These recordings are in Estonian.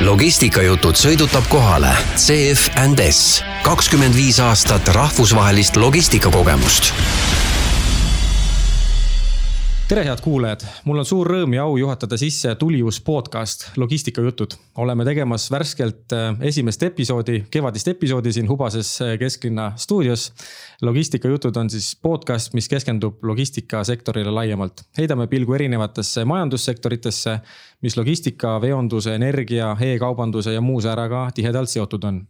logistikajutud sõidutab kohale CF and S, kakskümmend viis aastat rahvusvahelist logistikakogemust tere, head kuulajad, mul on suur rõõm ja au juhatada sisse Tulius podcast Logistikajutud. oleme tegemas värskelt äh, esimest episoodi, kevadist episoodi siin Hubases äh, kesklinna stuudios. logistikajutud on siis podcast, mis keskendub logistikasektorile laiemalt. heidame pilgu erinevatesse majandussektoritesse, mis logistika, veonduse, energia e, e-kaubanduse ja muu sääraga tihedalt seotud on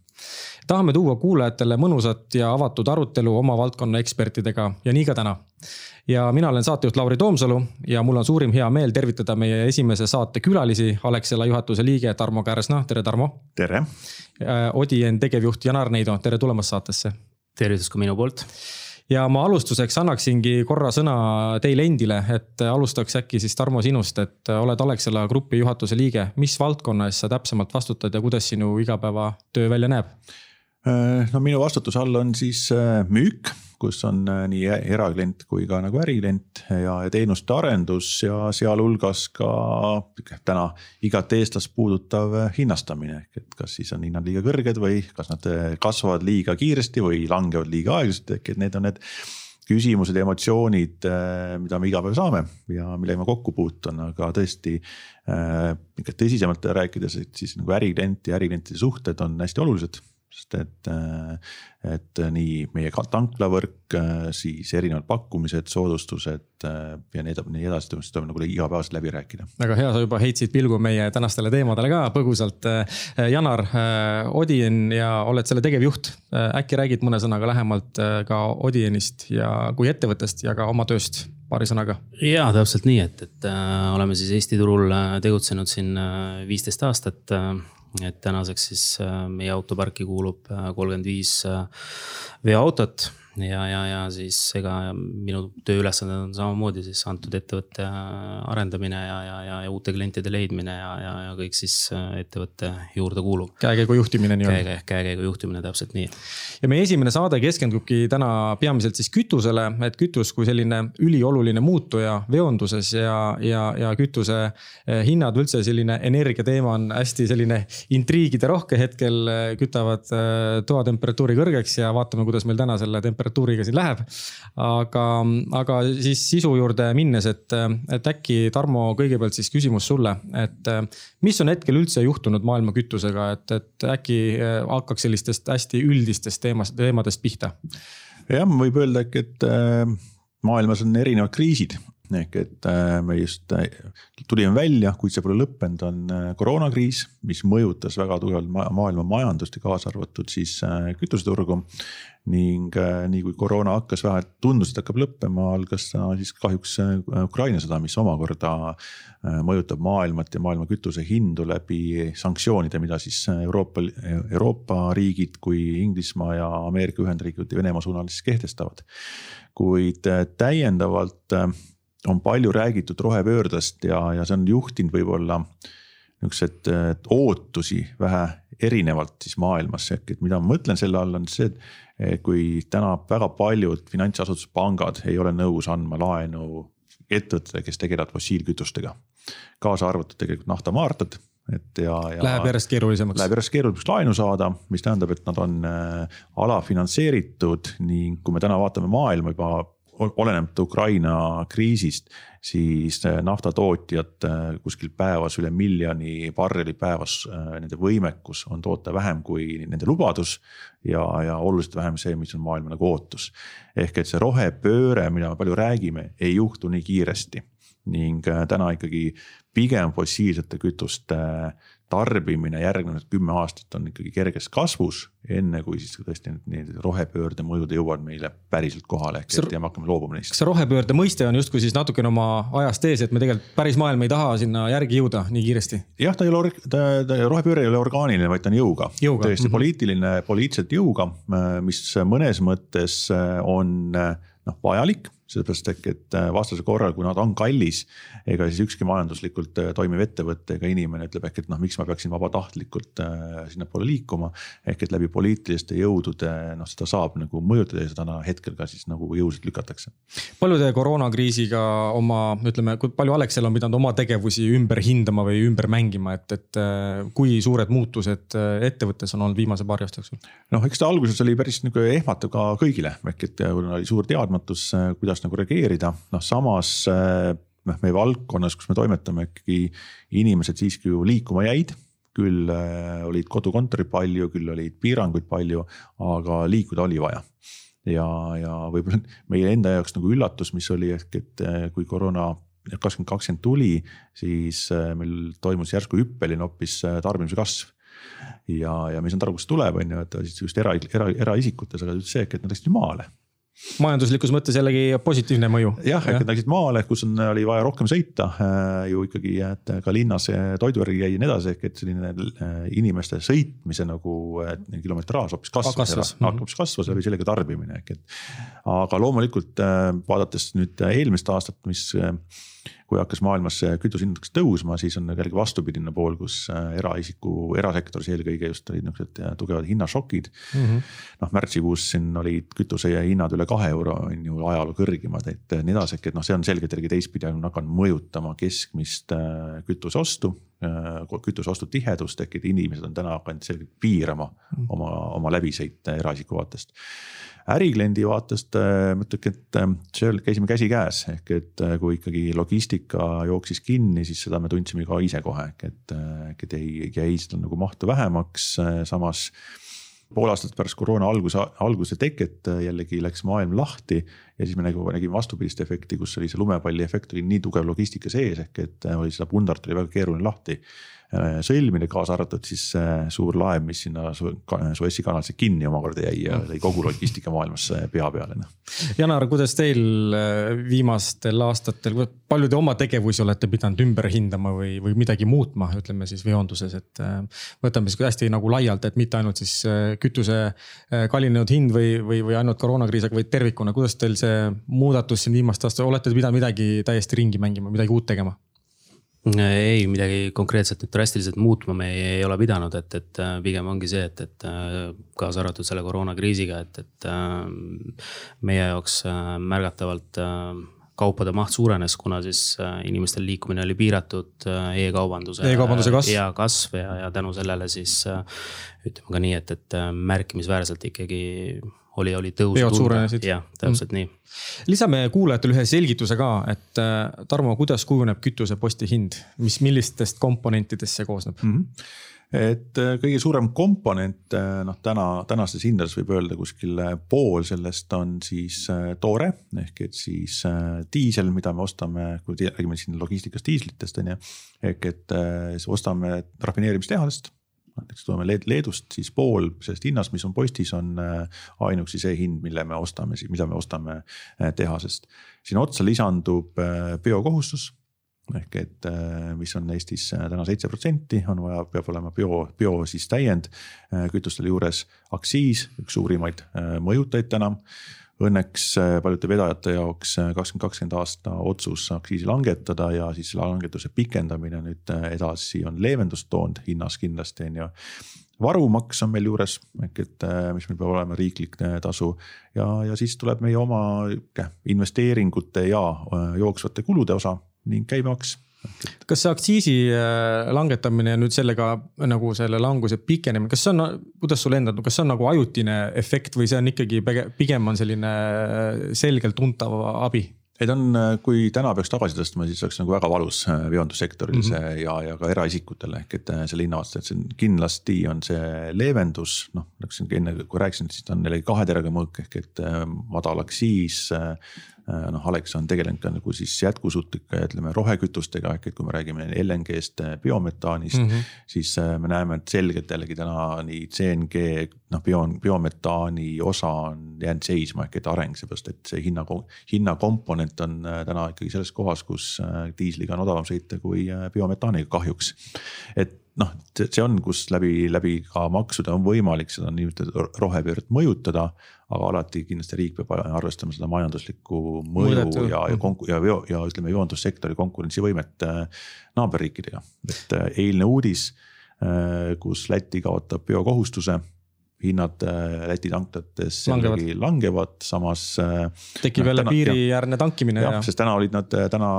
tahame tuua kuulajatele mõnusat ja avatud arutelu oma valdkonna ekspertidega ja nii ka täna ja mina olen saatejuht Lauri Toomsalu ja mul on suurim hea meel tervitada meie esimese saate külalisi, Alexela juhatuse liige Tarmo Kärsna, tere Tarmo. tere. Äh, Odien tegevjuht Janar Neido, tere tulemast saatesse. tervitus ka minu poolt ja ma alustuseks annaksingi korra sõna teile endile, et alustaks äkki siis Tarmo sinust, et oled Alexela grupi juhatuse liige. mis valdkonna eest sa täpsemalt vastutad ja kuidas sinu igapäevatöö välja näeb? Äh, no minu vastutuse all on siis äh, müük kus on äh, nii eraklient kui ka nagu äriklient ja, teenuste arendus ja sealhulgas ka täna igat eestlast puudutav hinnastamine. ehk et kas siis on hinnad liiga kõrged või kas nad kasvavad liiga kiiresti või langevad liiga aeglaselt, ehk et need on need küsimused ja emotsioonid, mida me iga päev saame ja millega ma kokku puutun, aga tõesti tõsisemalt rääkides, et siis nagu äriklient ja äriklientide suhted on hästi olulised sest et, äh, et nii meie tanklavõrk, äh, siis erinevad pakkumised, soodustused äh, ja nii edasi, nii edasi, sellest tuleb nagu igapäevaselt läbi rääkida. väga hea, sa juba heitsid pilgu meie tänastele teemadele ka põgusalt. Janar Odien ja oled selle tegevjuht, äkki räägid mõne sõnaga lähemalt ka Odienist ja kui ettevõttest ja ka oma tööst paari sõnaga? ja täpselt nii, et, et äh, oleme siis Eesti turul tegutsenud siin viisteist aastat äh, et tänaseks siis äh, meie autoparki kuulub äh, kolmkümmend viis äh, veoautot ja, ja, ja siis ega minu tööülesanded on samamoodi siis antud ettevõtte arendamine ja, ja, ja, ja uute klientide leidmine ja, ja, ja kõik siis ettevõtte juurde kuulub. käekäigu juhtimine nii-öelda. käe, käekäigu juhtimine, täpselt nii. ja meie esimene saade keskendubki täna peamiselt siis kütusele, et kütus kui selline ülioluline muutuja veonduses ja, ja, ja kütuse eh, hinnad, üldse selline energiateema on hästi selline intriigide rohke hetkel, kütavad toatemperatuuri kõrgeks ja vaatame, kuidas meil täna selle temperatuuri temperatuuriga siin läheb. aga, aga siis sisu juurde minnes, et, et äkki Tarmo, kõigepealt siis küsimus sulle, et mis on hetkel üldse juhtunud maailma kütusega, et, et äkki hakkaks sellistest hästi üldistest teemast, teemadest pihta? jah, võib öelda äkki, et äh, maailmas on erinevad kriisid ehk et äh, me just äh, tulime välja, kuid see pole lõppenud, on koroonakriis, mis mõjutas väga tugevalt maailma majandust ja kaasa arvatud siis kütuseturgu ning äh, nii kui koroona hakkas vähe tundus, et hakkab lõppema, algas siis kahjuks äh, Ukraina sõda, mis omakorda äh, mõjutab maailmat ja maailma kütusehindu läbi sanktsioonide, mida siis Euroopa, Euroopa riigid kui Inglismaa ja Ameerika Ühendriigid ja Venemaa suunal siis kehtestavad. kuid täiendavalt on palju räägitud rohepöördest ja, ja see on juhtinud võib-olla niisuguseid ootusi vähe erinevalt siis maailmas, ehk et mida ma mõtlen selle all on see, et kui täna väga paljud finantsasutused, pangad ei ole nõus andma laenu ettevõtetele, kes tegelevad fossiilkütustega. kaasa arvatud tegelikult naftamaardlad, et ja, ja. Läheb järjest keerulisemaks. Läheb järjest keerulisemaks laenu saada, mis tähendab, et nad on äh, alafinantseeritud ning kui me täna vaatame maailma juba olenemata Ukraina kriisist, siis äh, naftatootjad äh, kuskil päevas üle miljoni barreli päevas, äh, nende võimekus on toota vähem kui nende lubadus. ja, ja oluliselt vähem see, mis on maailma nagu ootus. ehk et see rohepööre, mida me palju räägime, ei juhtu nii kiiresti ning täna ikkagi pigem fossiilsete kütuste tarbimine järgnevad kümme aastat on ikkagi kerges kasvus. enne kui siis tõesti need, need rohepöörde mõjud jõuavad meile päriselt kohale, ehk et me hakkame loobuma neist. kas see rohepöörde mõiste on justkui siis natukene oma ajast ees, et me tegelikult päris maailm ei taha sinna järgi jõuda nii kiiresti? jah, ta ei ole, ta, ta rohepööre ei ole orgaaniline, vaid ta on jõuga, jõuga.. tõesti mm -hmm. poliitiline, poliitiliselt jõuga, mis mõnes mõttes on noh vajalik sellepärast et vastasel korral, kui nad on kallis, ega siis ükski majanduslikult toimiv ettevõte ega inimene ütleb ehk, et noh, miks ma peaksin vabatahtlikult sinnapoole liikuma. ehk et läbi poliitiliste jõudude noh, seda saab nagu mõjutada ja seda hetkel ka siis nagu jõuliselt lükatakse. palju te koroonakriisiga oma, ütleme, kui palju Alexel on pidanud oma tegevusi ümber hindama või ümber mängima, et, et kui suured muutused ettevõttes on olnud viimase paari aasta jooksul? noh, eks ta alguses oli päris nagu ehmatav ka kõigile, ehk et oli suur teadmatus, kuidas nagu reageerida, noh samas noh, meie valdkonnas, kus me toimetame, ikkagi inimesed siiski ju liikuma jäid. Küll äh, olid kodukontorid palju, küll olid piiranguid palju, aga liikuda oli vaja. ja, ja võib-olla meie enda jaoks nagu üllatus, mis oli ehk, et äh, kui koroona kakskümmend kakskümmend tuli, siis meil toimus järsku hüppeline hoopis tarbimise kasv. Ja, ja me ei saanud aru, kust tuleb, on ju, et siis just era, era, eraisikutes, aga see, et nad läksid maale majanduslikus mõttes jällegi positiivne mõju. jah, ehk et läksid maale, kus on, oli vaja rohkem sõita äh, ju ikkagi, et ka linnas toiduvärgi jäi ja nii edasi, ehk et selline äh, inimeste sõitmise nagu kilometraaž hoopis kasvas, hoopis kasvas läbi sellega tarbimine, ehk et. aga loomulikult äh, vaadates nüüd eelmist aastat, mis kui hakkas maailmas kütusehind hakkas tõusma, siis on jällegi vastupidine pool, kus äh, eraisiku, erasektoris eelkõige just olid niuksed äh, tugevad hinnašokid. Mm -hmm.. noh, märtsikuus siin olid kütuse hinnad üle kahe euro on ju ajaloo kõrgimad, et nii edasi, et noh, see on selgelt jällegi teistpidi on hakanud mõjutama keskmist äh, kütuseostu kütuseostu tihedust ehk et inimesed on täna hakanud selgelt piirama mhm. oma, oma läbiseid eraisiku vaatest ärikliendi vaatest äh, ma ütleks, et äh, seal käisime käsikäes ehk et äh, kui ikkagi logistika jooksis kinni, siis seda me tundsime ka ise kohe, ehk et, et ei, jäi seda nagu mahtu vähemaks, samas pool aastat pärast koroona alguse, alguse teket jällegi läks maailm lahti ja siis me nagu nägime vastupidist efekti, kus oli see lumepalli efekt oli nii tugev logistika sees, ehk et oli seda pundart oli väga keeruline lahti sõlmida, kaasa arvatud siis äh, suur laev, mis sinna Suessi kanalisse kinni omakorda jäi ja lõi kogu logistikamaailmas pea peale. Noh. Janar, kuidas teil äh, viimastel aastatel, palju te oma tegevusi olete pidanud ümber hindama või, või midagi muutma, ütleme siis veonduses, et võtame siis hästi nagu laialt, et mitte ainult siis kütuse kallinenud hind või, või, või ainult koroonakriis, aga vaid tervikuna, kuidas teil see muudatus siin viimast aastat, olete pidanud midagi täiesti ringi mängima, midagi uut tegema? Ei, midagi konkreetselt nüüd drastiliselt muutma me ei, ei ole pidanud, et, et äh, pigem ongi see, et, et äh, kaasa arvatud selle koroonakriisiga, et, et äh, meie jaoks märgatavalt kaupade maht suurenes, kuna siis inimestel liikumine oli piiratud e, e-kaubanduse e. kasv. ja kasv ja, ja tänu sellele siis ütleme ka nii, et, et märkimisväärselt ikkagi oli, oli tõus. veod suurenesid. jah, täpselt mm. nii. lisame kuulajatele ühe selgituse ka, et äh, Tarmo, kuidas kujuneb kütuseposti hind, mis, millistest komponentidest see koosneb mm? -hmm et äh, kõige suurem komponent äh, noh, täna tänastes hindades võib öelda kuskil pool sellest on siis toore ehk et siis diisel, mida me ostame, kui räägime siin logistikast diislitest on ju. ehk et ostame rafineerimistehasest näiteks toome Leedust, siis pool sellest hinnast, mis on postis, on äh, ainuüksi see hind, mille me ostame, mida me ostame äh, tehasest. sinna otsa lisandub äh, biokohustus ehk et mis on Eestis täna seitse protsenti, on vaja, peab olema bio, bio siis täiend kütustel juures. aktsiis, üks suurimaid mõjutajaid täna õnneks äh, paljude vedajate jaoks äh, kakskümmend kakskümmend aasta otsus aktsiisi langetada ja siis selle langetuse pikendamine nüüd äh, edasi on leevendust toonud hinnas kindlasti on ju. Varumaks on meil juures ehk et, mis meil peab olema riiklik tasu. Ja, ja siis tuleb meie oma investeeringute ja jooksvate kulude osa ning käibemaks kas see aktsiisi äh, langetamine ja nüüd sellega nagu selle languse pikenemine, kas see on, kuidas sulle endal, kas see on nagu ajutine efekt või see on ikkagi pigem on selline äh, selgelt tuntav abi? ei ta on, äh, kui täna peaks tagasi tõstma, siis oleks nagu väga valus veondussektoril see mm -hmm. ja, ja ka eraisikutele ehk et selle hinna vastu, et see on kindlasti on see leevendus, noh. nagu siin enne, kui rääkisin, siis ta on jällegi kahe terega mõõk ehk et madal aktsiis noh, Alex on tegelenud ka nagu siis jätkusuutlike, ütleme rohekütustega ehk et kui me räägime LNG-st, äh, biometaanist mm. -hmm. siis äh, me näeme, et selgelt jällegi täna nii CNG, noh bio, biometaani osa on jäänud seisma ehk et areng, seepärast et see hinna, hinnakomponent on täna ikkagi selles kohas, kus diisliga on odavam sõita kui biometaaniga kahjuks. et noh, see on, kus läbi, läbi ka maksude on võimalik seda nii-öelda rohepööret mõjutada. aga alati kindlasti riik peab arvestama seda majanduslikku mõju Mõõdetu. ja, ja konku- ja veo- ja ütleme, joondussektori konkurentsivõimet äh, naaberriikidega. et äh, eilne uudis, äh, kus Läti kaotab biokohustuse hinnad äh, Läti tanklates jällegi langevad, samas. Äh, tekib jälle piiriäärne tankimine. jah ja., sest täna olid nad, äh, täna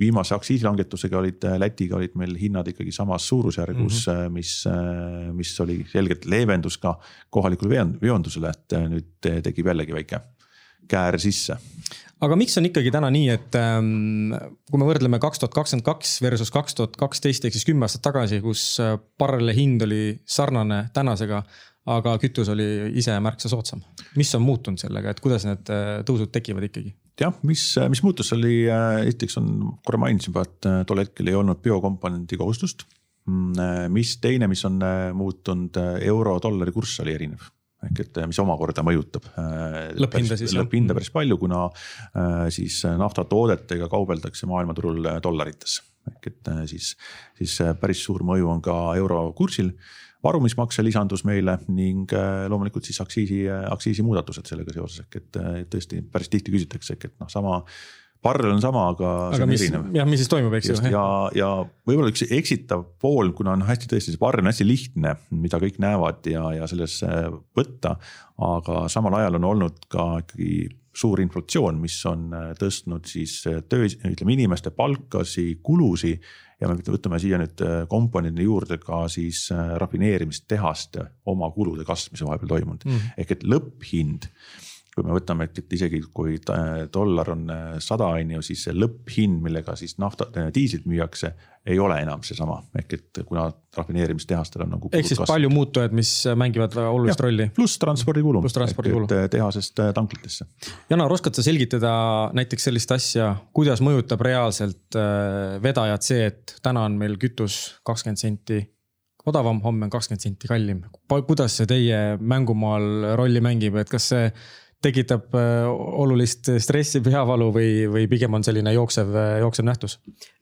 viimase aktsiisilangetusega olid Lätiga olid meil hinnad ikkagi samas suurusjärgus mm, -hmm. mis, mis oli selgelt leevendus ka kohalikule veondusele, et nüüd tekib jällegi väike käär sisse aga miks on ikkagi täna nii, et ähm, kui me võrdleme kaks tuhat kakskümmend kaks versus kaks tuhat kaksteist ehk siis kümme aastat tagasi, kus barreli hind oli sarnane tänasega aga kütus oli ise märksa soodsam. mis on muutunud sellega, et kuidas need äh, tõusud tekivad ikkagi? jah, mis, mis muutus, oli äh, esiteks on, korra mainisin juba, et äh, tol hetkel ei olnud biokomponendi kohustust. Mm, mis teine, mis on muutunud, euro-dollari kurss oli erinev ehk et mis omakorda mõjutab. lõpphinda siis. lõpphinda päris palju, kuna siis naftatoodetega kaubeldakse maailmaturul dollarites. ehk et siis, siis päris suur mõju on ka euro kursil varumismakse lisandus meile ning äh, loomulikult siis aktsiisi, äh, aktsiisimuudatused sellega seoses, ehk et äh, tõesti päris tihti küsitakse, ehk et noh, sama parrel on sama, aga. aga mis, jah, mis siis toimub, eks ju. ja, ja võib-olla üks eksitav pool, kuna on hästi tõesti, see parrel on hästi lihtne, mida kõik näevad ja, ja sellesse võtta. aga samal ajal on olnud ka ikkagi suur inflatsioon, mis on tõstnud siis töö, ütleme inimeste palkasi, kulusi ja me võtame siia nüüd äh, komponendi juurde ka siis äh, rafineerimistehaste oma kulude kasv, mis on vahepeal toimunud mm. ehk et lõpphind kui me võtame, et isegi kui dollar on äh, sada, on ju, siis see lõpphind, millega siis nafta, diislit müüakse, ei ole enam seesama, ehk et kuna rafineerimistehastel on nagu. ehk siis kasv. palju muutujaid, mis mängivad väga olulist ja, rolli. pluss transpordikulu. pluss transpordikulu. Äh, tehasest äh, tanklitesse. Janar, oskad sa selgitada näiteks sellist asja, kuidas mõjutab reaalselt vedajat see, et täna on meil kütus kakskümmend senti odavam, homme on kakskümmend senti kallim. kuidas see teie mängumaal rolli mängib, et kas see tekitab äh, olulist stressi, peavalu või, või pigem on selline jooksev, jooksev nähtus?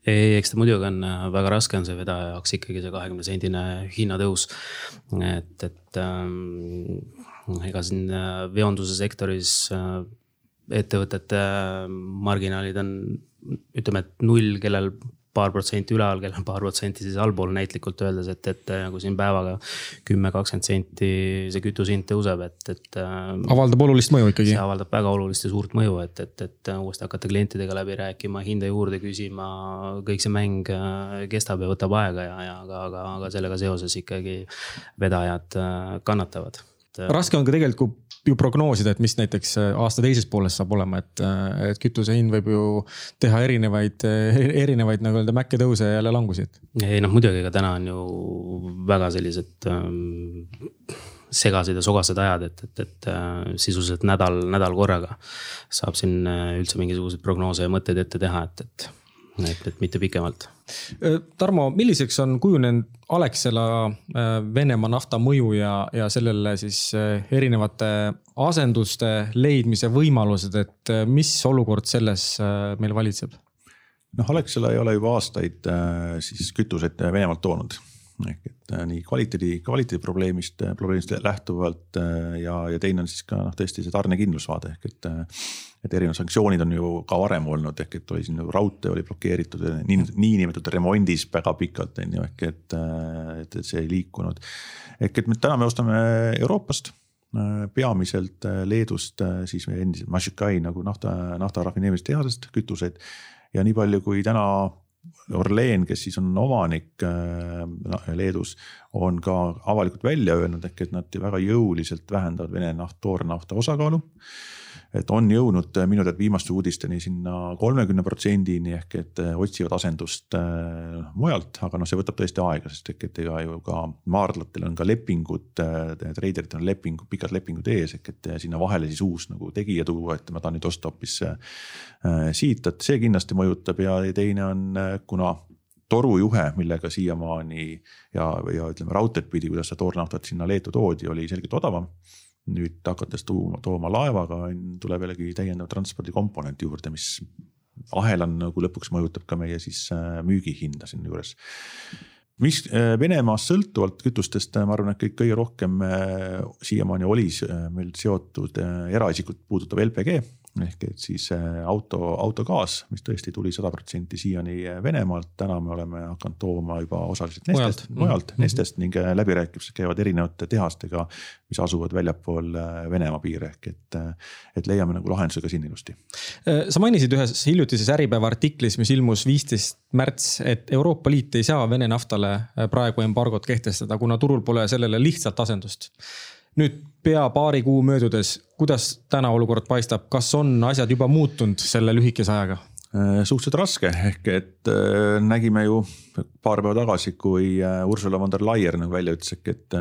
ei, eks ta muidugi on äh, väga raske on see vedaja jaoks ikkagi see kahekümne sendine hinnatõus. et, et ähm, ega siin äh, veonduse sektoris äh, ettevõtete marginaalid on ütleme, et null, kellel paar protsenti üleval, kellel on paar protsenti siis allpool näitlikult öeldes, et, et nagu siin päevaga kümme, kakskümmend senti see kütuse hind tõuseb, et, et. Äh, avaldab olulist mõju ikkagi. see avaldab väga olulist ja suurt mõju, et, et, et uuesti hakata klientidega läbi rääkima, hinda juurde küsima. kõik see mäng äh, kestab ja võtab aega ja, ja aga, aga, aga sellega seoses ikkagi vedajad kannatavad raske on ka tegelikult ju prognoosida, et mis näiteks äh, aasta teises pooles saab olema, et, äh, et kütuse hind võib ju teha erinevaid, äh, erinevaid nagu öelda mäkke tõuse ja jälle langusi, et. ei noh, muidugi, aga täna on ju väga sellised ähm, segased ja sogased ajad, et, et, et äh, sisuliselt nädal, nädal korraga saab siin üldse mingisuguseid prognoose ja mõtteid ette teha, et, et et, et mitte pikemalt. Tarmo, milliseks on kujunenud Alexela Venemaa nafta mõju ja, ja sellele siis erinevate asenduste leidmise võimalused, et mis olukord selles meil valitseb? noh, Alexela ei ole juba aastaid siis kütuseid Venemaalt toonud ehk et nii kvaliteedi, kvaliteedi probleemist, probleemist lähtuvalt ja, ja teine on siis ka noh, tõesti see tarnekindlusvaade ehk et et erinevad sanktsioonid on ju ka varem olnud, ehk et oli siin nagu raudtee oli blokeeritud nii, niinimetatud remondis väga pikalt on ju, ehk et, et, et see ei liikunud. ehk et me täna me ostame Euroopast peamiselt Leedust siis meie endised Mašikai nagu nafta, nafta rafineerimistehasest kütuseid. ja nii palju, kui täna Orlen, kes siis on omanik Leedus, on ka avalikult välja öelnud, ehk et nad väga jõuliselt vähendavad Vene naft, toornafta osakaalu et on jõudnud äh, minu teada viimaste uudisteni sinna kolmekümne protsendini ehk et äh, otsivad asendust äh, mujalt, aga noh, see võtab tõesti aega, sest et ega ju ka maardlatel on ka lepingud, treideritel on lepingud, pikad lepingud ees, ehk et sinna vahele siis uus nagu tegija tuua, et ma tahan nüüd osta hoopis siit, et see kindlasti mõjutab ja teine on, kuna torujuhe, millega siiamaani ja, ja ütleme raudteed pidi, kuidas seda toornaftat sinna Leetu toodi, oli selgelt odavam nüüd hakates tuuma, tooma laevaga, on, tuleb jällegi täiendav transpordikomponent juurde, mis ahel on nagu lõpuks mõjutab ka meie siis äh, müügihinda siinjuures. mis Venemaast sõltuvalt kütustest, ma arvan, et kõik kõige rohkem siiamaani oli meil seotud eraisikut puudutav LPG ehk et siis äh, auto, autogaas, mis tõesti tuli sada protsenti siiani äh, Venemaalt, täna me oleme hakanud tooma juba osaliselt Nestest, mujalt mm -hmm. Nestest ning äh, läbirääkimised käivad erinevate tehastega, mis asuvad väljapool Venemaa piire, ehk et, et leiame nagu lahenduse ka siin ilusti. sa mainisid ühes hiljutises Äripäeva artiklis, mis ilmus viisteist märts, et Euroopa Liit ei saa Vene naftale praegu embargot kehtestada, kuna turul pole sellele lihtsalt asendust nüüd pea paari kuu möödudes, kuidas täna olukord paistab, kas on asjad juba muutunud selle lühikese ajaga? Äh, suhteliselt raske, ehk et äh, nägime ju paar päeva tagasi, kui äh, Ursula von der Leyen nagu välja ütles, et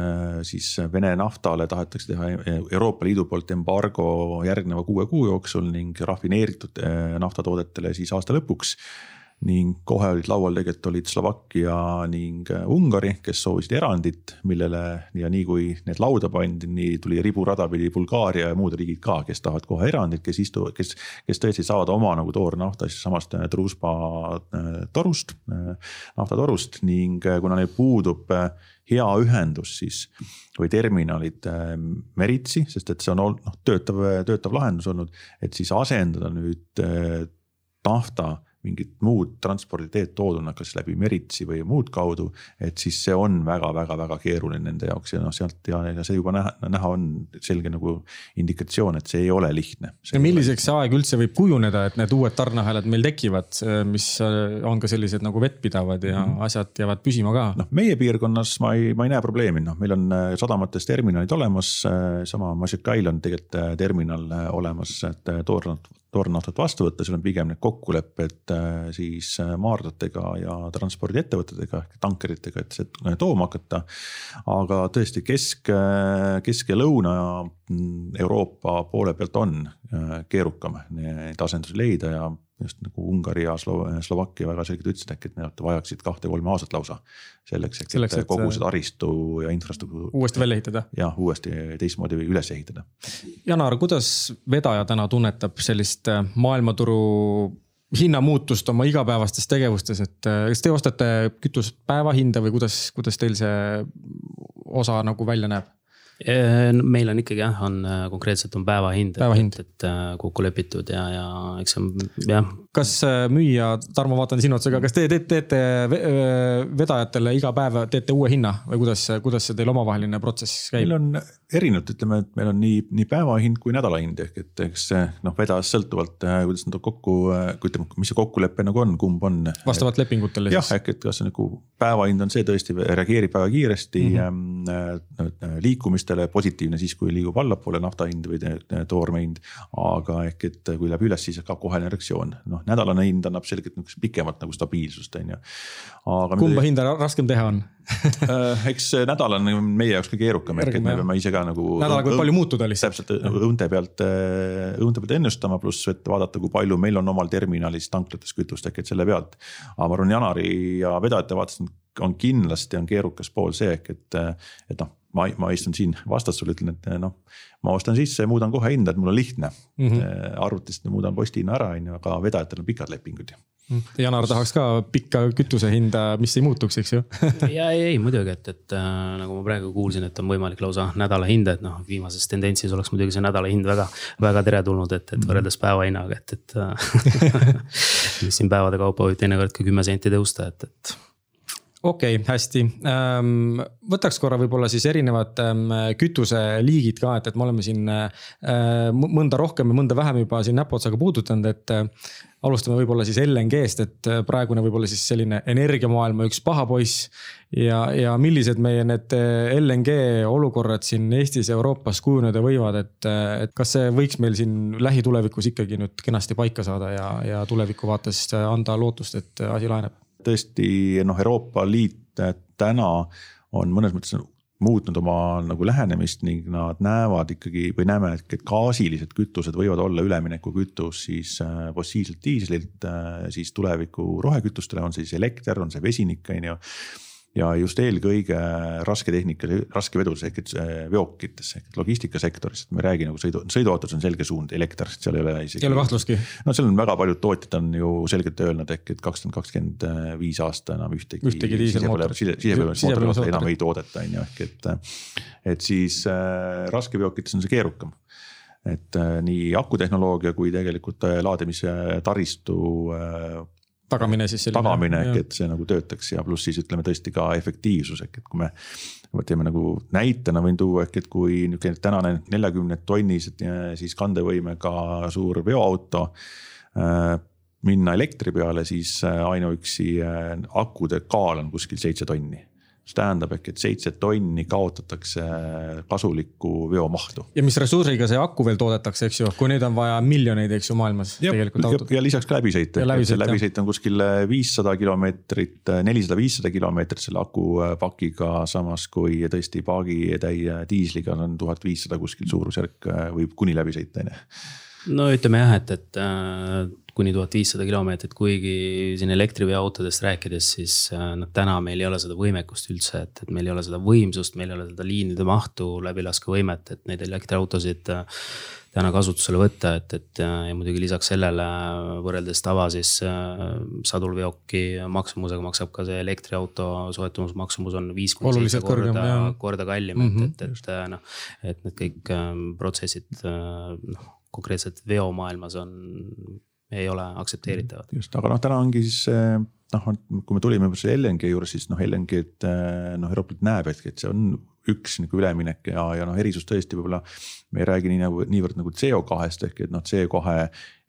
siis Vene naftale tahetakse teha Euroopa Liidu poolt embargo järgneva kuue kuu jooksul ning rafineeritud naftatoodetele siis aasta lõpuks ning kohe olid laual tegelikult olid Slovakkia ning äh, Ungari, kes soovisid erandit, millele ja nii kui need lauda pandi, nii tuli riburada pidi Bulgaaria ja muud riigid ka, kes tahavad kohe erandit, kes istu-, kes, kes tõesti saavad oma nagu toornafta siis samast äh, Druzhba äh, torust, naftatorust ning kuna neil puudub hea ühendus siis või terminalid meritsi, sest et see on olnud noh, töötav, töötav lahendus olnud, et siis asendada nüüd nafta mingit muud transporditeed tooduna, kas läbi Meritsi või muud kaudu. et siis see on väga-väga-väga keeruline nende jaoks ja noh, sealt ja, ja see juba näha, näha on selge nagu indikatsioon, et see ei ole lihtne. ja milliseks see aeg üldse võib kujuneda, et need uued tarneahelad meil tekivad, mis äh, on ka sellised nagu vettpidavad ja mm -hmm. asjad jäävad püsima ka? noh, meie piirkonnas ma ei, ma ei näe probleemi, noh, meil on äh, sadamates terminalid olemas, äh, sama Mažikail on tegelikult terminal olemas, et toornad toornaftat vastu võtta, seal on pigem need kokkulepped äh, siis äh, maardlatega ja transpordiettevõtetega ehk tankeritega, et see tooma hakata. aga tõesti kesk, äh, kesk ja lõuna mm, Euroopa poole pealt on keerukam neid asendusi leida ja just nagu Ungari ja Slo Slovakkia väga selgelt ütlesid äkki, et nad vajaksid kahte-kolme aastat lausa. selleks, et selleks, kogu see taristu ja infrastruktuur. uuesti välja ehitada. jah, uuesti teistmoodi üles ehitada. Janar, kuidas vedaja täna tunnetab sellist äh, maailmaturu hinnamuutust oma igapäevastes tegevustes, et äh, kas te ostate kütust päevahinda või kuidas, kuidas teil see osa nagu välja näeb? Meil on ikkagi jah, on äh, konkreetselt on päevahind, päevahind., et, et äh, kokku lepitud ja, ja eks see on jah. kas äh, müüja, Tarmo, vaatan sinu otsa ka, kas te teete, teete vedajatele iga päev teete uue hinna või kuidas, kuidas see teil omavaheline protsess käib? meil on erinevad, ütleme, et meil on nii, nii päevahind kui nädalahind ehk et eks noh, vedajast sõltuvalt, kuidas nad kokku, ütleme, mis see kokkulepe nagu on, kumb on. vastavalt lepingutele siis? jah, ehk et kas nagu päevahind on see tõesti reageerib väga kiiresti mm -hmm. liikumist inimestele positiivne siis, kui liigub allapoole nafta hind või toorme hind. aga ehk, et kui läheb üles, siis ka kohene reaktsioon, noh nädalane hind annab selgelt niisugust pikemat nagu stabiilsust, on ju. kumba hinda raskem teha on äh, eks nädal on meie jaoks ka keerukam, ehk et me peame ise ka nagu. nädalaga võib palju muutuda lihtsalt. täpselt õunte pealt, äh, õunte pealt ennustama, pluss et vaadata, kui palju meil on omal terminalis tanklates kütust, ehk et selle pealt. aga ma arvan, Janari ja vedajate vaates on kindlasti on keerukas pool see ehk et, et noh ma, ma istun siin vastas sulle, ütlen, et noh, ma ostan sisse ja muudan kohe hinda, et mul on lihtne mm. -hmm. arvutist muudan postihinna ära, on ju, aga vedajatel on pikad lepingud ju. Mhm. Janar tahaks ka pikka kütuse hinda, mis ei muutuks, eks ju ja ei, ei muidugi, et, et äh, nagu ma praegu kuulsin, et on võimalik lausa nädala hinda, et noh, viimases tendentsis oleks muidugi see nädala hind väga, väga teretulnud, et, et võrreldes päevahinnaga, et, et äh, mis siin päevade kaupa võib teinekord ka kümme senti tõusta, et, et okei okay,, hästi. Ehm, võtaks korra võib-olla siis erinevad ehm, kütuseliigid ka, et, et me oleme siin ehm, mõnda rohkem ja mõnda vähem juba siin näpuotsaga puudutanud, et. alustame võib-olla siis LNG-st, et praegune võib-olla siis selline energiamaailma üks paha poiss. ja, ja millised meie need LNG olukorrad siin Eestis ja Euroopas kujuneda võivad, et, et kas see võiks meil siin lähitulevikus ikkagi nüüd kenasti paika saada ja, ja tuleviku vaates anda lootust, et asi laheneb? Tõesti noh, Euroopa Liit täna on mõnes mõttes muutnud oma nagu lähenemist ning nad näevad ikkagi või näeme, et gaasilised kütused võivad olla üleminekukütus siis äh, fossiilselt diislilt äh, siis tuleviku rohekütustele, on siis elekter, on see vesinik, on ju ja just eelkõige rasketehnika, raskevedudes ehk et äh, veokites ehk logistikasektoris, et me ei räägi nagu sõidu, sõiduautos on selge suund elekter, seal ei ole isegi. ei ole kahtlustki. no seal on väga paljud tootjad on ju selgelt öelnud ehk et kakskümmend, kakskümmend viis aasta enam ühtegi. ühtegi diiselmootorit. sisepõlemismootorit enam ei toodeta, on ju, ehk et, et siis äh, raskeveokites on see keerukam et äh, nii akutehnoloogia kui tegelikult äh, laadimise taristu äh, tagamine siis selline. tagamine ehk et see nagu töötaks ja pluss siis ütleme tõesti ka efektiivsus ehk et kui me. teeme nagu näitena võin tuua ehk et kui niisugune tänane neljakümne tonnised siis kandevõimega suur veoauto äh,. minna elektri peale, siis ainuüksi akude kaal on kuskil seitse tonni mis tähendab ehk, et seitse tonni kaotatakse kasulikku veomahtu. ja mis ressursiga see aku veel toodetakse, eks ju, kui neid on vaja miljoneid, eks ju, maailmas ja, tegelikult autod. ja lisaks ka läbisõit, see läbisõit on kuskil viissada kilomeetrit, nelisada, viissada kilomeetrit selle akupakiga, samas kui tõesti paagitäie diisliga on tuhat viissada kuskil suurusjärk või kuni läbisõit, on ju. No ütleme jah, et, et äh, kuni tuhat viissada kilomeetrit, kuigi siin elektriveoautodest rääkides, siis noh, täna meil ei ole seda võimekust üldse, et, et meil ei ole seda võimsust, meil ei ole seda liinide mahtu, läbilaskevõimet, et neid elektriautosid äh, täna kasutusele võtta, et, et ja muidugi lisaks sellele võrreldes tava siis sadulveoki maksumusega maksab ka see elektriauto soetamismaksumus on viis kuni seitse korda, korda kallim mm, -hmm. et, et, et noh. et need kõik protsessid noh konkreetselt veomaailmas on ei ole aktsepteeritavad. just, aga noh, täna ongi siis noh, kui me tulime juba selle LNG juures, siis noh, LNG-d noh, Euroopa Liit näeb, et, et see on üks nagu üleminek ja, ja noh, erisus tõesti võib-olla. me ei räägi nii nagu niivõrd nagu CO2-st ehk et noh, CO2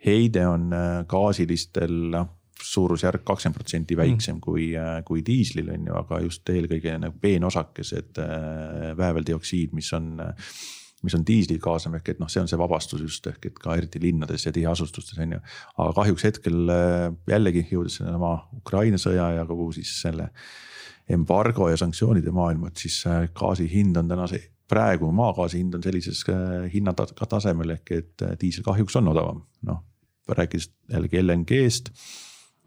heide on äh, gaasilistel noh suurusjärk kakskümmend protsenti väiksem mm. kui, äh, kui diislil on ju, aga just eelkõige nagu peenosakesed, vääveldioksiid, mis on mis on diislil kaasnev, ehk et noh, see on see vabastus just ehk et ka eriti linnades ja tiheasustustes on ju. aga kahjuks hetkel äh, jällegi jõudes sellesama Ukraina sõja ja kogu siis selle embargo ja sanktsioonide maailma, et siis äh, gaasi hind on täna see, praegu maagaasi hind on sellises äh, hinnatasemel ehk et diisel kahjuks on odavam, noh rääkides jällegi LNG-st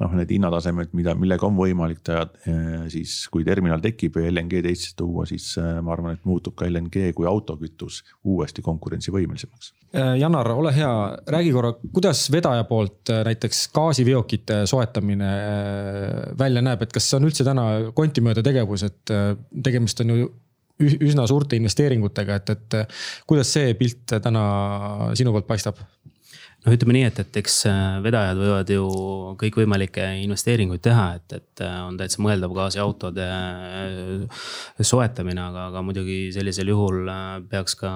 noh, need hinnatasemed, mida, millega on võimalik teha, eh, siis kui terminal tekib ja LNG-d Eestisse tuua, siis eh, ma arvan, et muutub ka LNG kui autokütus uuesti konkurentsivõimelisemaks. Eh, Janar, ole hea, räägi korra, kuidas vedaja poolt näiteks gaasiveokite soetamine välja näeb, et kas see on üldse täna kontimööda tegevus, et tegemist on ju üsna suurte investeeringutega, et, et kuidas see pilt täna sinu poolt paistab? Noh, ütleme nii, et, et eks äh, vedajad võivad ju kõikvõimalikke investeeringuid teha, et, et äh, on täitsa mõeldav gaasiautode äh, soetamine, aga, aga muidugi sellisel juhul peaks ka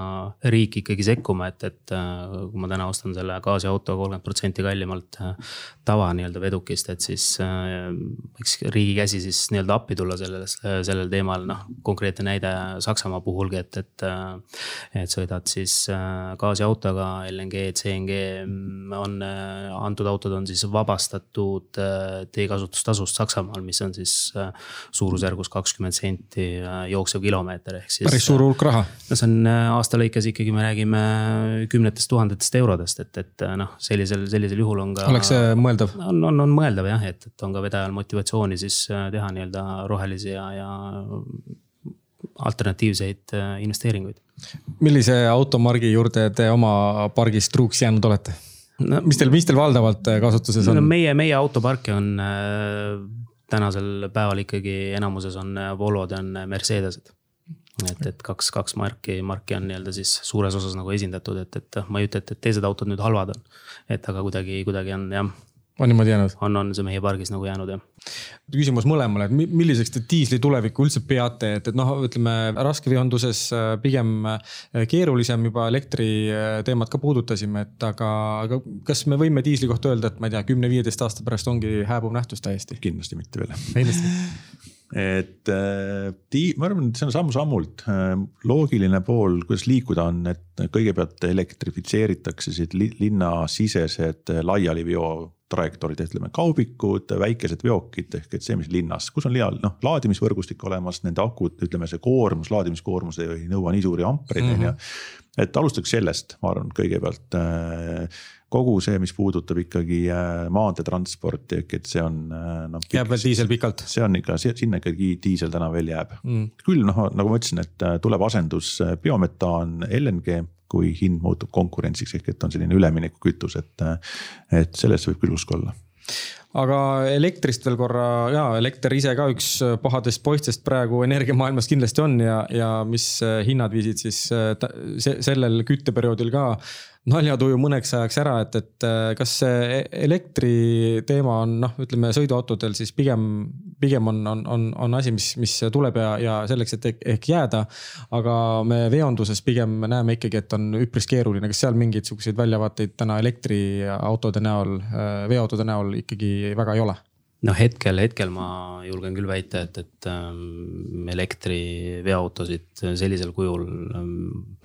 riik ikkagi sekkuma, et, et kui ma täna ostan selle gaasiauto kolmkümmend protsenti kallimalt tava nii-öelda vedukist, et siis võiks riigi käsi siis nii-öelda appi tulla selles, sellel teemal, noh konkreetne näide Saksamaa puhulgi, et, et. et sõidad siis gaasiautoga LNG, CNG on äh, antud autod on siis vabastatud äh, teekasutustasust Saksamaal, mis on siis äh, suurusjärgus kakskümmend senti jooksev kilomeeter ehk siis. päris suur hulk raha. no see on aasta lõikes ikkagi me räägime kümnetest tuhandetest eurodest, et, et noh, sellisel, sellisel juhul on ka. oleks see mõeldav? on, on, on mõeldav jah, et, et on ka vedajal motivatsiooni siis teha nii-öelda rohelisi ja, ja alternatiivseid investeeringuid. millise automargi juurde te oma pargis truuks jäänud olete? No mis teil, mis teil valdavalt äh, kasutuses on no,? meie, meie autoparke on äh, tänasel päeval ikkagi enamuses on äh, Volvod ja on Mercedesed. et, et kaks, kaks marki, marki on nii-öelda siis suures osas nagu esindatud, et, et ma ei ütle, et, et teised autod nüüd halvad on. et aga kuidagi, kuidagi on jah on niimoodi jäänud? on, on see meie pargis nagu jäänud jah. küsimus mõlemale, et milliseks te diisli tulevikku üldse peate, et, et noh, ütleme raskeveonduses äh, pigem äh, keerulisem juba elektri äh, teemat ka puudutasime, et aga, aga kas me võime diisli kohta öelda, et ma ei tea, kümne-viieteist aasta pärast ongi hääbuv nähtus täiesti? kindlasti mitte veel. Et tii-, ma arvan, et see on samm-sammult loogiline pool, kuidas liikuda on, et kõigepealt elektrifitseeritakse siit linnasisesed laialiveo trajektoorid, ütleme kaubikud, väikesed veokid ehk et see, mis linnas, kus on liial noh, laadimisvõrgustik olemas, nende akud, ütleme see koormus, laadimiskoormus ei nõua nii suuri ampreid, on ju. et alustaks sellest, ma arvan, kõigepealt äh, kogu see, mis puudutab ikkagi äh, maanteetransporti, ehk et see on noh. jääb veel diisel pikalt. see on ikka, sinna ikkagi diisel täna veel jääb mm.. küll noh, nagu ma ütlesin, et tuleb asendus biometaan, LNG kui hind muutub konkurentsiks, ehk et on selline üleminekukütus, et, et selles võib küll usku olla aga elektrist veel korra, ja elekter ise ka üks pahadest poistest praegu energiamaailmas kindlasti on ja, ja mis hinnad viisid siis sellel kütteperioodil ka naljatuju mõneks ajaks ära, et, et äh, kas see elektri teema on noh, ütleme sõiduautodel siis pigem, pigem on, on, on, on asi, mis, mis tuleb ja, ja selleks, et ehk jääda. aga me veonduses pigem näeme ikkagi, et on üpris keeruline, kas seal mingeid sihukeseid väljavaateid täna elektriautode näol, äh, veoautode näol ikkagi väga ei ole? Noh, hetkel, hetkel ma julgen küll väita, et, et ähm, elektriveoautosid sellisel kujul ähm,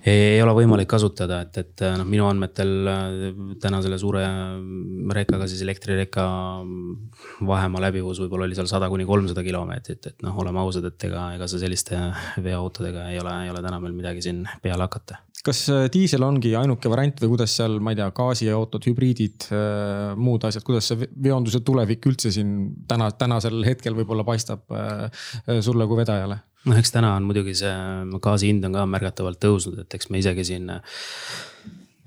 ei, ole võimalik kasutada, et, et noh, minu andmetel äh, täna selle suure rekkaga siis elektrireka vahemaa läbivus võib-olla oli seal sada kuni kolmsada kilomeetrit, et noh, oleme ausad, et ega, ega sa selliste veoautodega ei ole, ei ole täna meil midagi siin peale hakata kas äh, diisel ongi ainuke variant või kuidas seal, ma ei tea, gaasiautod, hübriidid, äh, muud asjad, kuidas see veonduse tulevik üldse siin täna, tänasel hetkel võib-olla paistab äh, sulle kui vedajale? noh, eks täna on muidugi see gaasi hind on ka märgatavalt tõusnud, et eks me isegi siin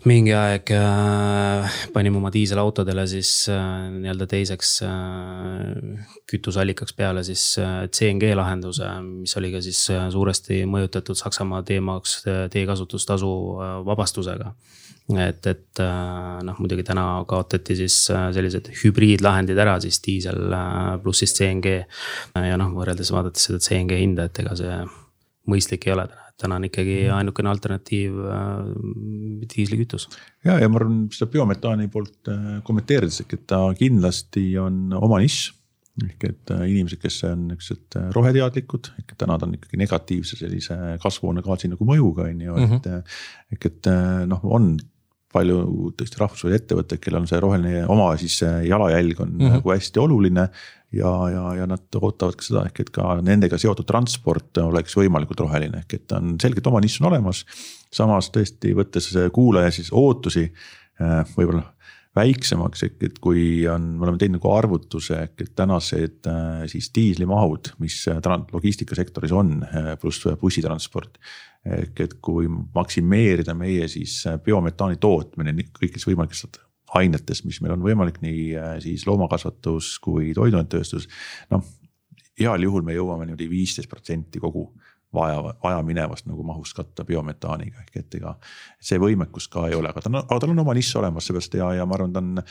mingi aeg äh, panime oma diiselautodele siis äh, nii-öelda teiseks äh, kütuseallikaks peale siis äh, CNG lahenduse, mis oli ka siis äh, suuresti mõjutatud Saksamaa teemaks äh, teekasutustasu äh, vabastusega. et, et äh, noh, muidugi täna kaotati siis äh, sellised hübriidlahendid ära siis diisel äh, pluss siis CNG. ja noh, võrreldes vaadates seda CNG hinda, et ega see mõistlik ei ole täna täna on ikkagi mhm. ainukene alternatiiv äh, diislikütus. ja, ja ma arvan seda biometaani poolt äh, kommenteerides, et ta kindlasti on oma nišš ehk et äh, inimesed, kes on niuksed roheteadlikud, ehk et täna ta on ikkagi negatiivse sellise kasvuhoonegaasi nagu mõjuga, on ju, et. -hmm. ehk et noh, on palju tõesti rahvusvahelisi ettevõtteid, kellel on see roheline oma siis jalajälg on mm -hmm. nagu hästi oluline ja, ja, ja nad ootavad ka seda ehk, et ka nendega seotud transport oleks võimalikult roheline, ehk et on selgelt oma nišš on olemas. samas tõesti võttes kuulaja siis ootusi äh, võib-olla väiksemaks, ehk et kui on, me oleme teinud nagu arvutuse, ehk et tänased äh, siis diislimahud, mis äh, logistikasektoris on, pluss bussitransport. ehk et kui maksimeerida meie siis biometaani tootmine kõigis võimalikes ainetes, mis meil on võimalik nii äh, siis loomakasvatus kui toiduainetööstus. noh, heal juhul me jõuame niimoodi viisteist protsenti kogu vaja, vajaminevast nagu mahust katta biometaaniga, ehk et ega see võimekus ka ei ole, aga ta on, aga tal on oma nišš olemas seepärast ja, ja ma arvan, ta on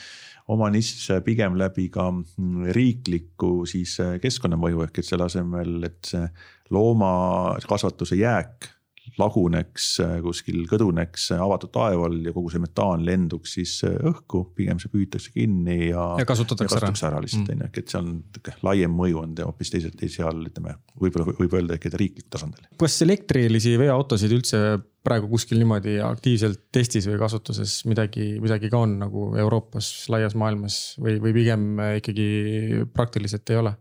oma nišš pigem läbi ka mm, riikliku siis äh, keskkonnamõju ehk et selle asemel, et see loomakasvatuse jääk laguneks äh, kuskil, kõduneks äh, avatud taeva all ja kogu see metaan lenduks siis äh, õhku, pigem see püütakse kinni ja. ja kasutatakse ära. ära lihtsalt on ju, et see on laiem mõju on hoopis teisel, seal ütleme, võib-olla võib öelda äkki riiklikul tasandil. kas elektrilisi veoautosid üldse praegu kuskil niimoodi aktiivselt testis või kasutuses midagi, midagi ka on nagu Euroopas, laias maailmas või, või pigem ikkagi praktiliselt ei ole?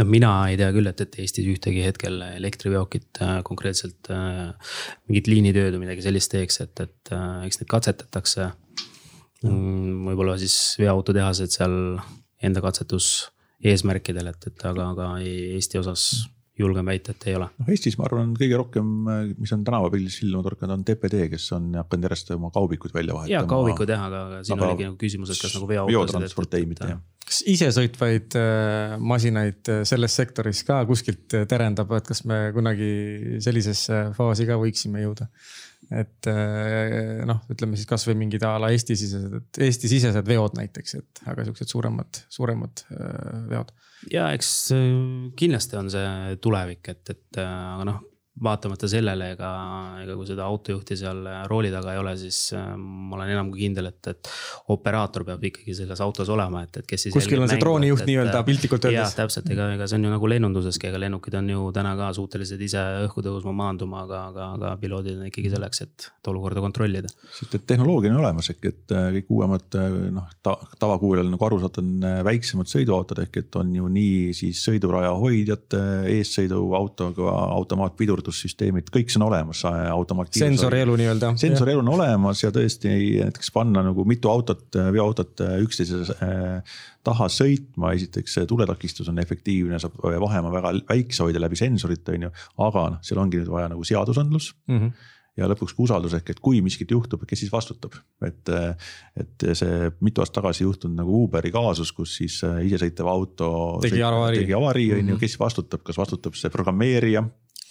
No mina ei tea küll, et, et Eestis ühtegi hetkel elektriveokit äh, konkreetselt äh, mingit liinitööd või midagi sellist teeks, et, et äh, eks neid katsetatakse mm,. võib-olla siis veoautotehased seal enda katsetus eesmärkidel, et, et aga, aga Eesti osas julgen väita, et ei ole. noh, Eestis ma arvan, kõige rohkem, mis on tänavapildis silma torkanud, on TPD, kes on hakanud järjest oma kaubikuid välja vahetama. ja kaubikud jah, aga, aga siin aga oligi nagu küsimus, et kas nagu veoautosid. veotransport ei mitte jah kas isesõitvaid äh, masinaid äh, selles sektoris ka kuskilt äh, terendab, et kas me kunagi sellisesse faasi ka võiksime jõuda? et noh, ütleme siis kasvõi mingid a la Eesti-sisesed, Eesti-sisesed veod näiteks, et aga siuksed suuremad, suuremad veod. ja eks kindlasti on see tulevik, et, et aga noh vaatamata sellele, ega, ega kui seda autojuhti seal rooli taga ei ole, siis äh, ma olen enam kui kindel, et, et operaator peab ikkagi selles autos olema, et, et kes siis. kuskil on see droonijuht nii-öelda piltlikult öeldes. jah, täpselt, ega, ega see on ju nagu lennunduseski, ega lennukid on ju täna ka suutelised ise õhku tõusma, maanduma, aga, aga, aga piloodid on ikkagi selleks, et olukorda kontrollida. sest et tehnoloogia on olemas ehk et äh, kõik uuemad äh, noh ta,, tavakuulajal nagu aru saada, on väiksemad sõiduautod ehk et on ju nii siis sõiduraja hoidjate, eessõiduautoga automaatpidur arvutussüsteemid, kõik see on olemas, automaatkiirus. sensorielu nii-öelda. sensorielu on olemas ja tõesti näiteks panna nagu mitu autot, veoautot äh, üksteise äh, taha sõitma, esiteks tuletakistus on efektiivne, saab vahemaa väga väikse hoida läbi sensorite, on ju. aga noh, seal ongi nüüd vaja nagu seadusandlus mm. -hmm ja lõpuks ka usaldus ehk et kui miskit juhtub, kes siis vastutab, et. et see mitu aastat tagasi juhtunud nagu Uberi kaasus, kus siis äh, isesõitev auto. tegi avarii. tegi avarii on ju, kes vastutab, kas vastutab see programmeerija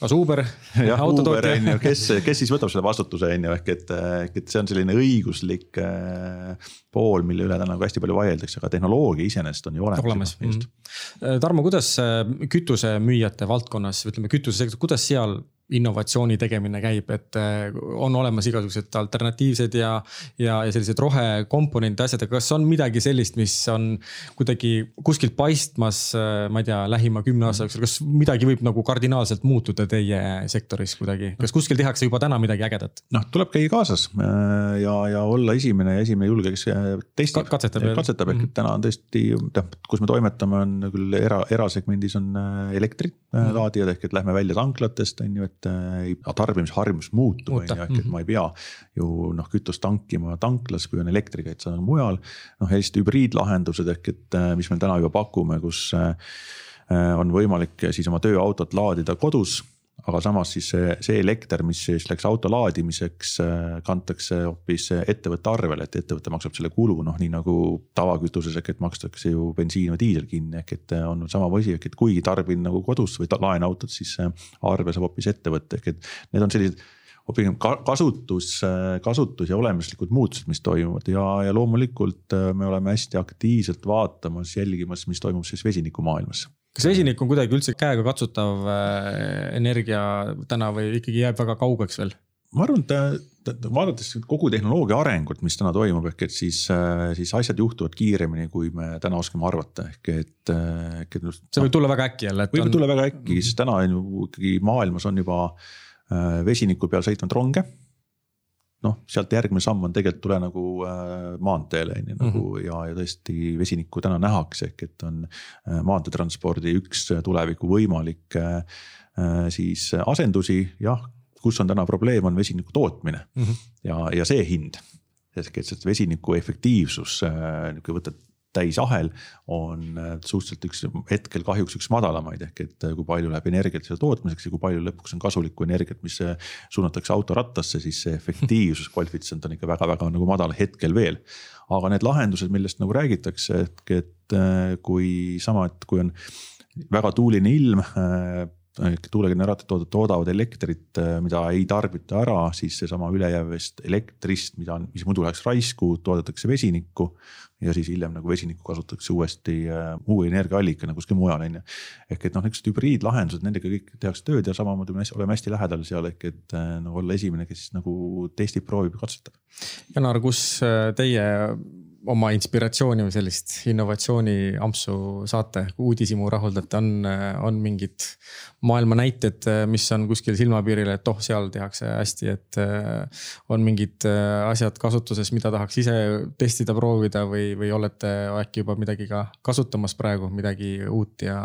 kas Uber, autotootja? kes, kes siis võtab selle vastutuse, on ju, ehk et, et see on selline õiguslik äh, pool, mille üle täna nagu hästi palju vaieldakse, aga tehnoloogia iseenesest on ju olemas. olemas. Mm -hmm. Tarmo, kuidas kütusemüüjate valdkonnas, ütleme kütusesektor, kuidas seal innovatsiooni tegemine käib, et äh, on olemas igasugused alternatiivsed ja, ja, ja sellised rohekomponentide asjad, aga kas on midagi sellist, mis on kuidagi kuskilt paistmas, äh, ma ei tea, lähima kümne aasta jooksul, kas midagi võib nagu kardinaalselt muutuda teie sektoris kuidagi, kas kuskil tehakse juba täna midagi ägedat? noh, tuleb käia kaasas äh, ja, ja olla esimene ja esimene julge, kes testib Ka. katsetab, katsetab, ehk et mhm. täna on tõesti, noh, kus me toimetame, on küll era, erasegmendis on elektrilaadijad mhm. ehk et lähme välja tanklatest on ju, et et tarbimisharjumus muutub, on ju, ehk et mhm. ma ei pea ju noh, kütust tankima tanklas, kui on elektriga, et see on mujal. noh, sellised hübriidlahendused ehk et mis me täna juba pakume, kus äh, on võimalik siis oma tööautot laadida kodus aga samas siis see, see elekter, mis siis läks auto laadimiseks, äh, kantakse hoopis ettevõtte arvele, et ettevõte maksab selle kulu, noh nii nagu tavakütuses ehk et makstakse ju bensiin või diisel kinni, ehk et äh, on sama asi, ehk et kui tarbin nagu kodus või laen autot, siis arve saab hoopis ettevõte, ehk et need on sellised hoopis kasutus, kasutus ja olemuslikud muutused, mis toimuvad. Ja, ja loomulikult me oleme hästi aktiivselt vaatamas, jälgimas, mis toimub siis vesinikumaailmas kas vesinik on kuidagi üldse käega katsutav äh, energia täna või ikkagi jääb väga kaugeks veel? ma arvan, et vaadates kogu tehnoloogia arengut, mis täna toimub, ehk et siis, äh, siis asjad juhtuvad kiiremini, kui me täna oskame arvata, ehk et, äh, ehk et. see võib tulla väga äkki jälle. võib on... tulla väga äkki, sest täna on ju ikkagi maailmas on juba vesiniku peal sõitvaid ronge noh, sealt järgmine samm on tegelikult tule nagu äh, maanteele on ju nagu mm -hmm. ja, ja tõesti vesinikku täna nähakse, ehk et on äh, maanteetranspordi üks tuleviku võimalik äh, äh, siis asendusi, jah kus on täna probleem, on vesiniku tootmine mm -hmm. ja, ja see hind. ehk et see vesiniku efektiivsus äh,, kui võtad täisahel on äh, suhteliselt üks hetkel kahjuks üks madalamaid, ehk et äh, kui palju läheb energiat selle tootmiseks ja kui palju lõpuks on kasulikku energiat, mis äh, suunatakse autorattasse, siis see efektiivsus koefitsient on ikka väga-väga nagu madal hetkel veel. aga need lahendused, millest nagu räägitakse, ehk et kui sama, et kui on väga tuuline ilm tuulegeneraatorid toodavad elektrit, mida ei tarbita ära, siis seesama ülejäävast elektrist, mida mis muidu läheks raisku, toodetakse vesinikku ja siis hiljem nagu vesinikku kasutatakse uuesti äh, uue energiaallikana kuskil mujal, on ju. ehk et noh, niisugused hübriidlahendused, nendega kõik tehakse tööd ja samamoodi me oleme hästi lähedal seal ehk et äh, nagu olla esimene, kes nagu testib, proovib ja katsetab. Janar, kus äh, teie oma inspiratsiooni või sellist innovatsiooni ampsu saate, uudishimu rahuldate, on, on mingid maailma näited, mis on kuskil silmapiiril, et oh, seal tehakse hästi, et äh, on mingid äh, asjad kasutuses, mida tahaks ise testida, proovida või, või olete äkki juba midagi ka kasutamas praegu, midagi uut ja,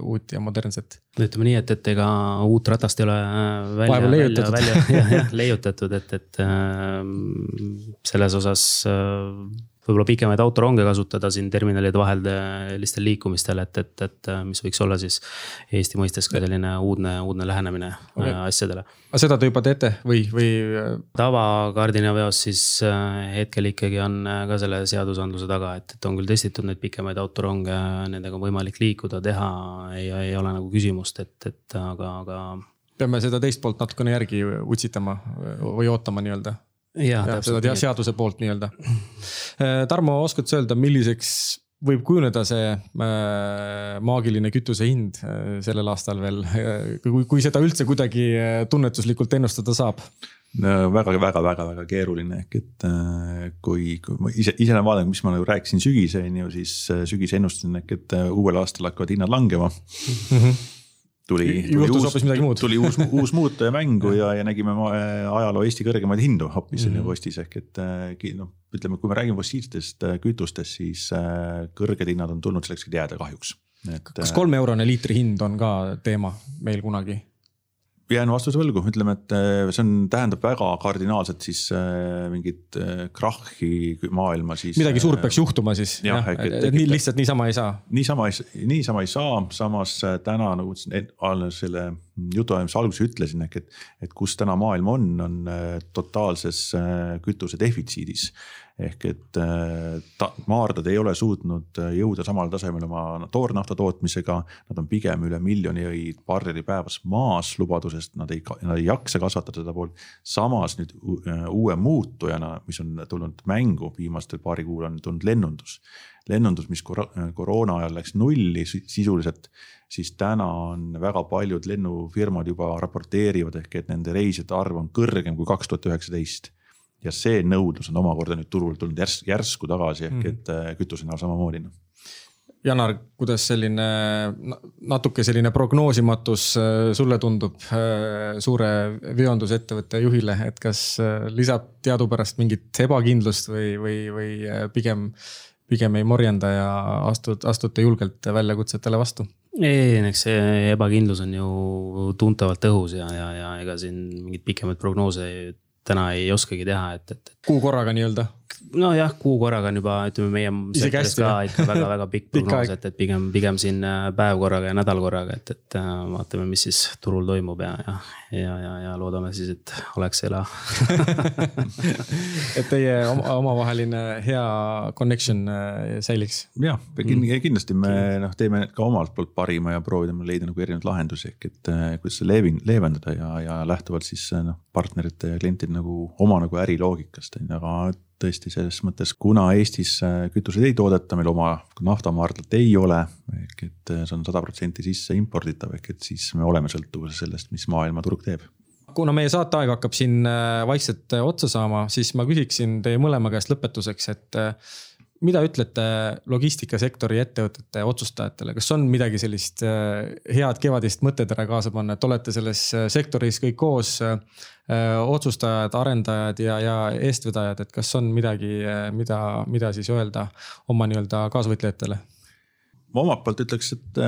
uut ja modernset? ütleme nii, et, et ega uut ratast ei ole välja, välja, välja jah, jah, leiutatud, et, et äh, selles osas äh, võib-olla pikemaid autoronge kasutada siin terminalide vahelistel liikumistel, et, et, et mis võiks olla siis Eesti mõistes ka selline uudne, uudne lähenemine okay. Äh, asjadele. aga seda te juba teete või, või? tavakardinaveos siis äh, hetkel ikkagi on äh, ka selle seadusandluse taga, et, et on küll testitud neid pikemaid autoronge, nendega on võimalik liikuda, teha, ei, ei ole nagu küsimust, et, et aga, aga. peame seda teist poolt natukene järgi utsitama või ootama nii-öelda ja, ja seda seaduse poolt nii-öelda. Äh, Tarmo, oskad sa öelda, milliseks võib kujuneda see äh, maagiline kütuse hind äh, sellel aastal veel, kui, kui seda üldse kuidagi tunnetuslikult ennustada saab? väga, väga, väga, väga keeruline ehk et kui, kui ma ise, ise olen vaadanud, mis ma nagu rääkisin sügise on ju, siis sügise ennustasin ehk et uuel aastal hakkavad hinnad langema mm. -hmm tuli, tuli uus, tuli uus, uus muutuja mängu ja, ja nägime ajaloo Eesti kõrgemaid hindu hoopis mm -hmm. postis ehk et äh, noh, ütleme, kui me räägime fossiilsetest äh, kütustest, siis äh, kõrged hinnad on tulnud selleks, et jääda kahjuks. kas kolmeeurone liitri hind on ka teema meil kunagi? Jään vastuse võlgu, ütleme, et äh, see on, tähendab väga kardinaalselt siis äh, mingit äh, krahhi maailma siis. midagi suurt peaks juhtuma siis, jah, et, et, et nii lihtsalt niisama ei saa. niisama ei, niisama ei saa, samas täna nagu selle jutuajamise alguses ütlesin, ehk et, et kus täna maailm on, on totaalses kütuse defitsiidis ehk et äh, ta, maardlad ei ole suutnud äh, jõuda samale tasemele oma toornafta tootmisega. Nad on pigem üle miljoni barreli päevas maas lubadusest, nad ei, nad ei jaksa kasvatada seda poolt. samas nüüd äh, uue muutujana, mis on tulnud mängu viimastel paari kuul on tulnud lennundus. lennundus, mis koroona ajal läks nulli sisuliselt, siis täna on väga paljud lennufirmad juba raporteerivad ehk et nende reisijate arv on kõrgem kui kaks tuhat üheksateist ja see nõudlus on omakorda nüüd turul tulnud järs, järsku tagasi ehk mm. et äh, kütuse näol samamoodi noh. Janar, kuidas selline natuke selline prognoosimatus äh, sulle tundub äh, suure veondusettevõtte juhile, et kas lisab teadupärast mingit ebakindlust või, või, või pigem, pigem ei morjenda ja astud, astute julgelt väljakutsetele vastu? ei, eks see ebakindlus on ju tuntavalt õhus ja, ja, ja ega siin mingeid pikemaid prognoose täna ei oskagi teha, et, et. kuu korraga nii-öelda nojah, kuu korraga on juba, ütleme meie sektoris ka ikka väga-väga pikk prognoos, et, et pigem, pigem siin äh, päev korraga ja nädal korraga, et, et äh, vaatame, mis siis turul toimub ja, ja, ja, ja, ja loodame siis, et oleks ela. Et teie omavaheline hea connection äh, säiliks. jah, kindlasti me noh, teeme ka omalt poolt parima ja proovime leida nagu erinevaid lahendusi ehk et kuidas seda leevin-, leevendada ja, ja lähtuvalt siis noh, partnerite ja klientide nagu oma nagu äriloogikast on ju, aga tõesti selles mõttes, kuna Eestis äh, kütuseid ei toodeta, meil oma naftamaardlat ei ole, ehk et äh, see on sada protsenti sisse imporditav, ehk et siis me oleme sõltuvuses sellest, mis maailmaturg teeb kuna meie saateaeg hakkab siin äh, vaikselt otsa saama, siis ma küsiksin teie mõlema käest lõpetuseks, et mida ütlete logistikasektori ettevõtete otsustajatele, kas on midagi sellist äh, head kevadist mõttetera kaasa panna, et olete selles äh, sektoris kõik koos äh, otsustajad, arendajad ja, ja eestvedajad, et kas on midagi, mida, mida siis öelda oma nii-öelda kaasvõitlejatele? ma omalt poolt ütleks, et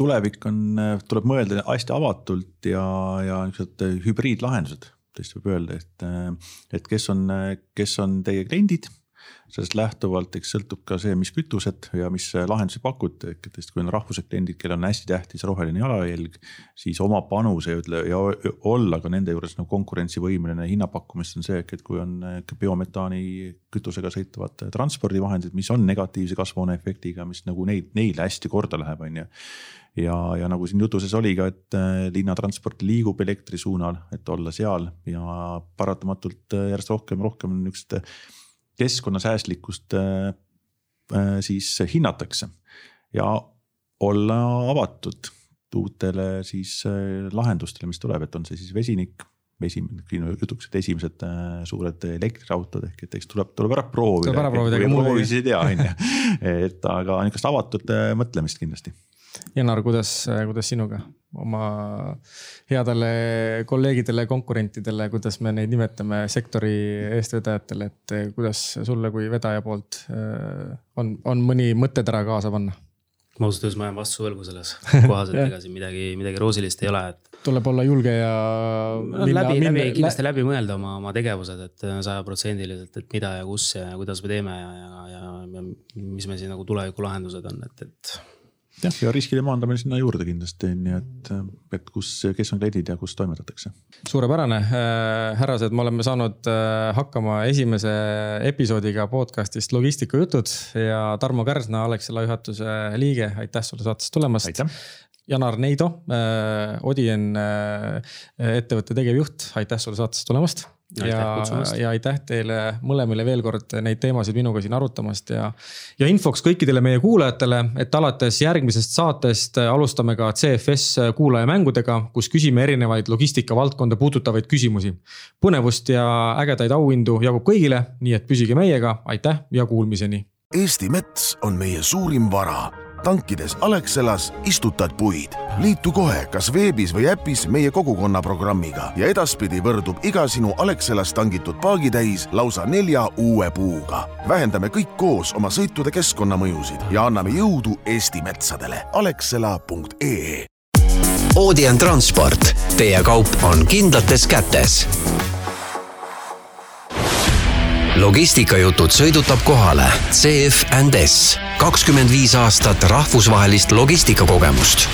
tulevik on, tuleb mõelda hästi avatult ja, ja niisugused hübriidlahendused tõesti võib öelda, et, et kes on, kes on teie kliendid sellest lähtuvalt, eks sõltub ka see, mis kütused ja mis lahendusi pakute, et kui on rahvused kliendid, kellel on hästi tähtis roheline jalajälg, siis oma panuse ütle ja olla ka nende juures nagu konkurentsivõimeline hinnapakkumist on see, et kui on biometaani kütusega sõitvad transpordivahendid, mis on negatiivse kasvuhooneefektiga, mis nagu neid, neile hästi korda läheb, on ju. Ja, ja nagu siin jutu sees oli ka, et äh, linnatransport liigub elektri suunal, et olla seal ja paratamatult äh, järjest rohkem, rohkem niisugust keskkonnasäästlikkust äh, äh, siis hinnatakse ja olla avatud uutele siis äh, lahendustele, mis tuleb, et on see siis vesinik esimene jutuks, et esimesed suured elektriautod ehk et eks tuleb, tuleb ära proovida. tuleb ära proovida, aga mul ei. tea, on ju, et aga niisugust avatud mõtlemist kindlasti. Janar, kuidas, kuidas sinuga? Oma headele kolleegidele, konkurentidele, kuidas me neid nimetame, sektori eestvedajatele, et kuidas sulle kui vedaja poolt äh, on, on mõni mõttetera kaasa panna? ma ausalt öeldes ma jään vastuse võlgu selles kohas, et ega siin midagi, midagi roosilist ei ole, et. tuleb olla julge ja no,. läbi, läbi, kindlasti läbi mõelda oma, oma tegevused, et sajaprotsendiliselt, et mida ja kus ja kuidas me teeme ja, ja, ja, ja mis meil siin nagu tulevikulahendused on, et, et jah, ja riskide maandamine sinna juurde kindlasti, nii et, et kus, kes on kliendid ja kus toimetatakse. suurepärane, äh, härrased, me oleme saanud äh, hakkama esimese episoodiga podcast'ist Logistikajutud ja Tarmo Kärsna, Alexela juhatuse liige, aitäh sulle saatesse tulemast. Janar Neido, äh, Odien ettevõtte tegevjuht, aitäh sulle saatesse tulemast ja, ja aitäh teile mõlemile veel kord neid teemasid minuga siin arutamast ja. ja infoks kõikidele meie kuulajatele, et alates järgmisest saatest alustame ka CFS kuulajamängudega, kus küsime erinevaid logistika valdkonda puudutavaid küsimusi. põnevust ja ägedaid auhindu jagub kõigile, nii et püsige meiega, aitäh ja kuulmiseni. Eesti mets on meie suurim vara tankides Alexelas istutad puid. liitu kohe kas veebis või äpis meie kogukonna programmiga ja edaspidi võrdub iga sinu Alexelas tangitud paagitäis lausa nelja uue puuga. vähendame kõik koos oma sõitude keskkonnamõjusid ja anname jõudu Eesti metsadele. Alexela.ee Audien transport, teie kaup on kindlates kätes logistikajutud sõidutab kohale CF and S, kakskümmend viis aastat rahvusvahelist logistikakogemust